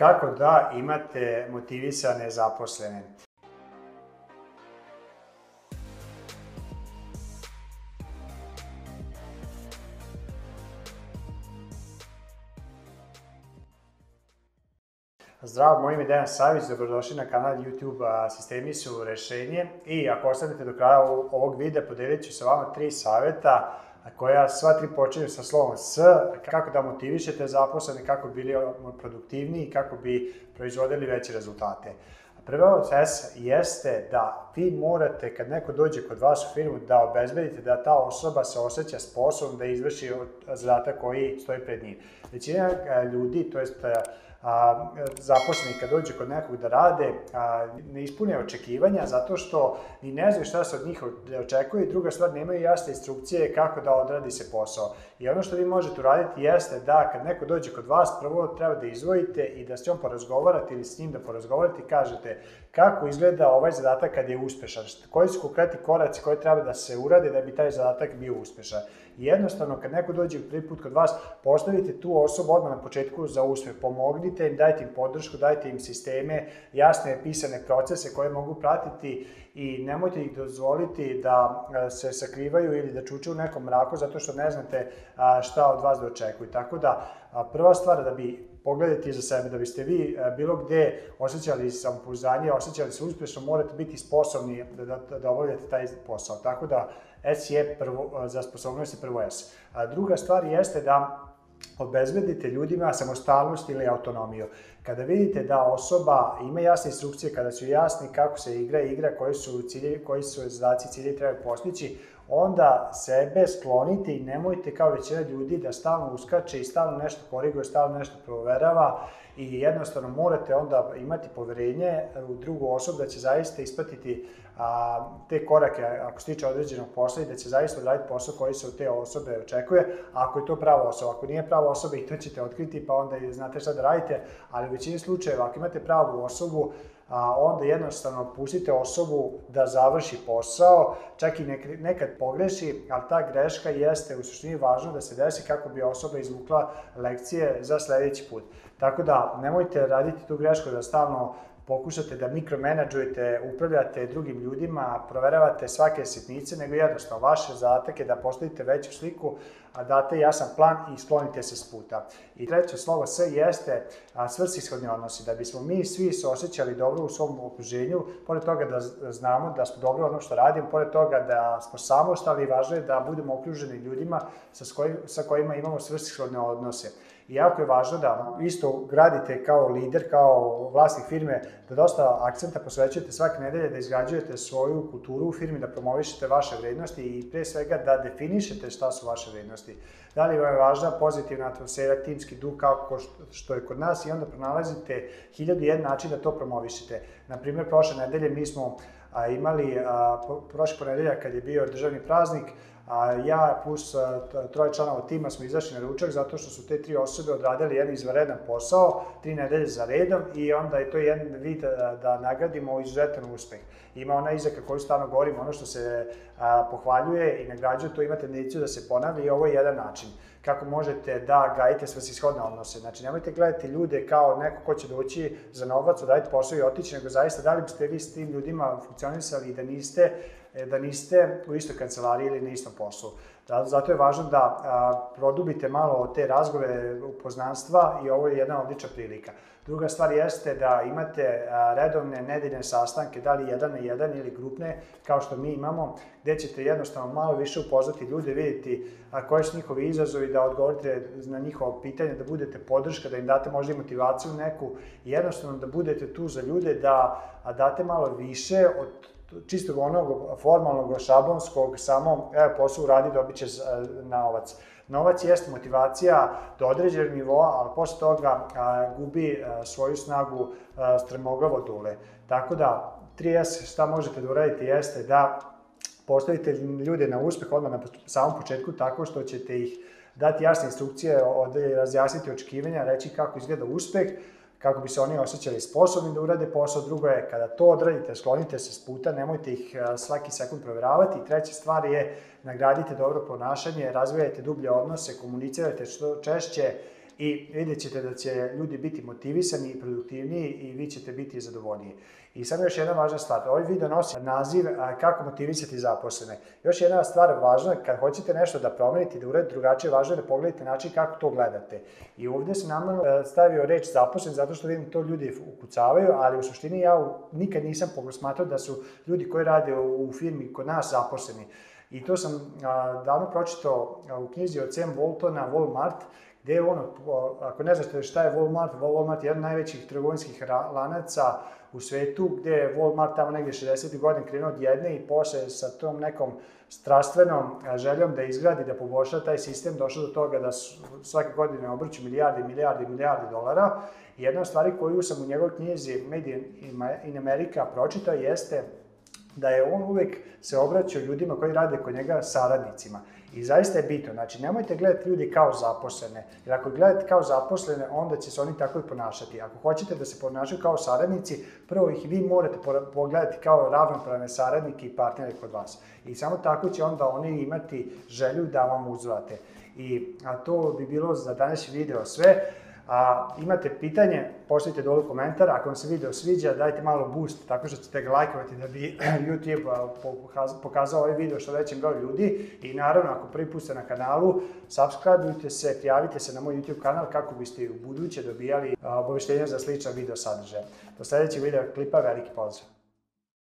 Kako da imate motivisane zaposlene? Zdravo, moj ime je Dejan Savić, dobrodošli na kanal YouTube Sistemi su rešenje i ako ostanete do kraja ovog videa podelit ću sa vama tri saveta koja sva tri počinju sa slovom S, kako da motivišete zaposlene, kako bi bili produktivni i kako bi proizvodili veće rezultate. Prvo S jeste da vi morate, kad neko dođe kod vas u firmu, da obezbedite da ta osoba se osjeća sposobno da izvrši zadatak koji stoji pred njim. Većina e, ljudi, to jest a, zaposleni kad dođe kod nekog da rade a, ne ispune očekivanja zato što ni ne znaju šta se od njih da očekuje i druga stvar nemaju jasne instrukcije kako da odradi se posao. I ono što vi možete uraditi jeste da kad neko dođe kod vas prvo treba da izvojite i da s njom porazgovarate ili s njim da porazgovarate i kažete kako izgleda ovaj zadatak kad je uspešan, koji su konkretni koraci koji treba da se urade da bi taj zadatak bio uspešan jednostavno, kad neko dođe prvi put kod vas, postavite tu osobu odmah na početku za uspeh. Pomognite im, dajte im podršku, dajte im sisteme, jasne pisane procese koje mogu pratiti i nemojte ih dozvoliti da e, se sakrivaju ili da čuče u nekom mraku zato što ne znate šta od vas da očekuju. Tako da, prva stvar da bi pogledajte iza sebe, da biste vi e, bilo gde osjećali samopouzdanje, osjećali se uspešno, morate biti sposobni da, da, da obavljate taj posao. Tako da S je prvo, e, za sposobnost je prvo S. A druga stvar jeste da obezbedite ljudima samostalnost ili autonomiju. Kada vidite da osoba ima jasne instrukcije, kada su jasni kako se igra igra, koji su, ciljevi, koji su zadaci ciljevi trebaju postići, onda sebe sklonite i nemojte kao većina ljudi da stalno uskače i stalno nešto koriguje, stalno nešto proverava i jednostavno morate onda imati poverenje u drugu osobu da će zaista ispatiti a, te korake ako se tiče određenog posla i da će zaista odraditi posao koji se od te osobe očekuje, ako je to prava osoba. Ako nije prava osoba i to ćete otkriti pa onda znate šta da radite, ali većini slučajeva, ako imate pravu osobu, a onda jednostavno pustite osobu da završi posao, čak i nek, nekad pogreši, ali ta greška jeste u suštini važno da se desi kako bi osoba izvukla lekcije za sledeći put. Tako da nemojte raditi tu grešku da stalno pokušate da mikromenadžujete, upravljate drugim ljudima, proveravate svake sitnice, nego jednostavno vaše zatak je da postavite veću sliku, a date jasan plan i sklonite se s puta. I treće slovo sve jeste svrsishodni odnosi. Da bismo mi svi se osjećali dobro u svom okruženju, pored toga da znamo da smo dobro ono što radimo, pored toga da smo samostalni, važno je da budemo okruženi ljudima sa, skoj, sa kojima imamo svrsishodne odnose. I jako je važno da isto gradite kao lider, kao vlasnik firme, da dosta akcenta posvećujete svake nedelje, da izgrađujete svoju kulturu u firmi, da promovišete vaše vrednosti i pre svega da definišete šta su vaše vrednosti aktivnosti. Da li vam je važna pozitivna atmosfera, timski duh kao što je kod nas i onda pronalazite hiljadu jedan način da to promovišete. Naprimjer, prošle nedelje mi smo a, imali, a, prošli ponedeljak kad je bio državni praznik, A ja plus troje članova tima smo izašli na ručak zato što su te tri osobe odradili jedan izvaredan posao, tri nedelje za redom i onda je to jedan vid da, da nagradimo izuzetan uspeh. Ima ona izreka koju stalno govorimo, ono što se pohvaljuje i nagrađuje, to ima tendenciju da se ponavlja i ovo je jedan način kako možete da gajite svrsishodne odnose. Znači, nemojte gledati ljude kao neko ko će doći za novac, odajte posao i otići, nego zaista da li biste vi s tim ljudima funkcionisali i da niste, e, da niste u istoj kancelariji ili na istom poslu. Zato je važno da produbite malo te razgove upoznanstva i ovo je jedna odlična prilika. Druga stvar jeste da imate redovne nedeljne sastanke, da li jedan na jedan ili grupne, kao što mi imamo, gde ćete jednostavno malo više upoznati ljude, vidjeti koje su njihovi izazovi, da odgovorite na njihova pitanja, da budete podrška, da im date možda i motivaciju neku, jednostavno da budete tu za ljude, da date malo više od čistog onog formalnog, šablonskog, samo evo, posao uradi, dobit će e, novac. Novac jeste motivacija do određenog nivoa, ali posle toga a, gubi a, e, svoju snagu a, e, stremogavo dule. Tako da, 3S šta možete da uradite jeste da postavite ljude na uspeh odmah na samom početku tako što ćete ih dati jasne instrukcije, od, razjasniti očekivanja, reći kako izgleda uspeh, kako bi se oni osjećali sposobni da urade posao. Drugo je, kada to odradite, sklonite se s puta, nemojte ih svaki sekund proveravati. I treća stvar je, nagradite dobro ponašanje, razvijajte dublje odnose, komunicirajte što češće, i vidjet ćete da će ljudi biti motivisani i produktivniji i vi ćete biti zadovoljniji. I samo još jedna važna stvar, ovaj video nosi naziv kako motivisati zaposlene. Još jedna stvar važna, kad hoćete nešto da promenite, da uradite drugačije, važno je da pogledate način kako to gledate. I ovde se namjerno stavio reč zaposlen zato što vidim to ljudi ukucavaju, ali u suštini ja nikad nisam pogosmatrao da su ljudi koji rade u firmi kod nas zaposleni. I to sam davno pročitao u knjizi od Sam Waltona, Walmart, gdje ono, ako ne znate šta je Walmart, Walmart je jedan od najvećih trgovinskih lanaca u svetu, gde je Walmart tamo negde 60. godin krenuo od jedne i posle sa tom nekom strastvenom željom da izgradi, da poboljša taj sistem, došlo do toga da svake godine obrću milijarde, milijarde, milijarde dolara. jedna od stvari koju sam u njegovoj knjizi Made in America pročitao jeste da je on uvek se obraćao ljudima koji rade kod njega saradnicima. I zaista je bitno, znači nemojte gledati ljudi kao zaposlene, jer ako gledate kao zaposlene, onda će se oni tako i ponašati. Ako hoćete da se ponašaju kao saradnici, prvo ih vi morate pogledati kao ravnopravne saradnike i partnere kod vas. I samo tako će onda oni imati želju da vam uzvrate. I, a to bi bilo za današnji video sve. A, imate pitanje, pošlijte dolu komentar, ako vam se video sviđa, dajte malo boost tako što ćete ga lajkovati da bi YouTube pokazao ovaj video što većem broju ljudi i naravno ako prvi put ste na kanalu, subscribeujte se, prijavite se na moj YouTube kanal kako biste i u buduće dobijali obaveštenja za sličan video sadržaj. Do sledećeg video klipa, veliki pozdrav!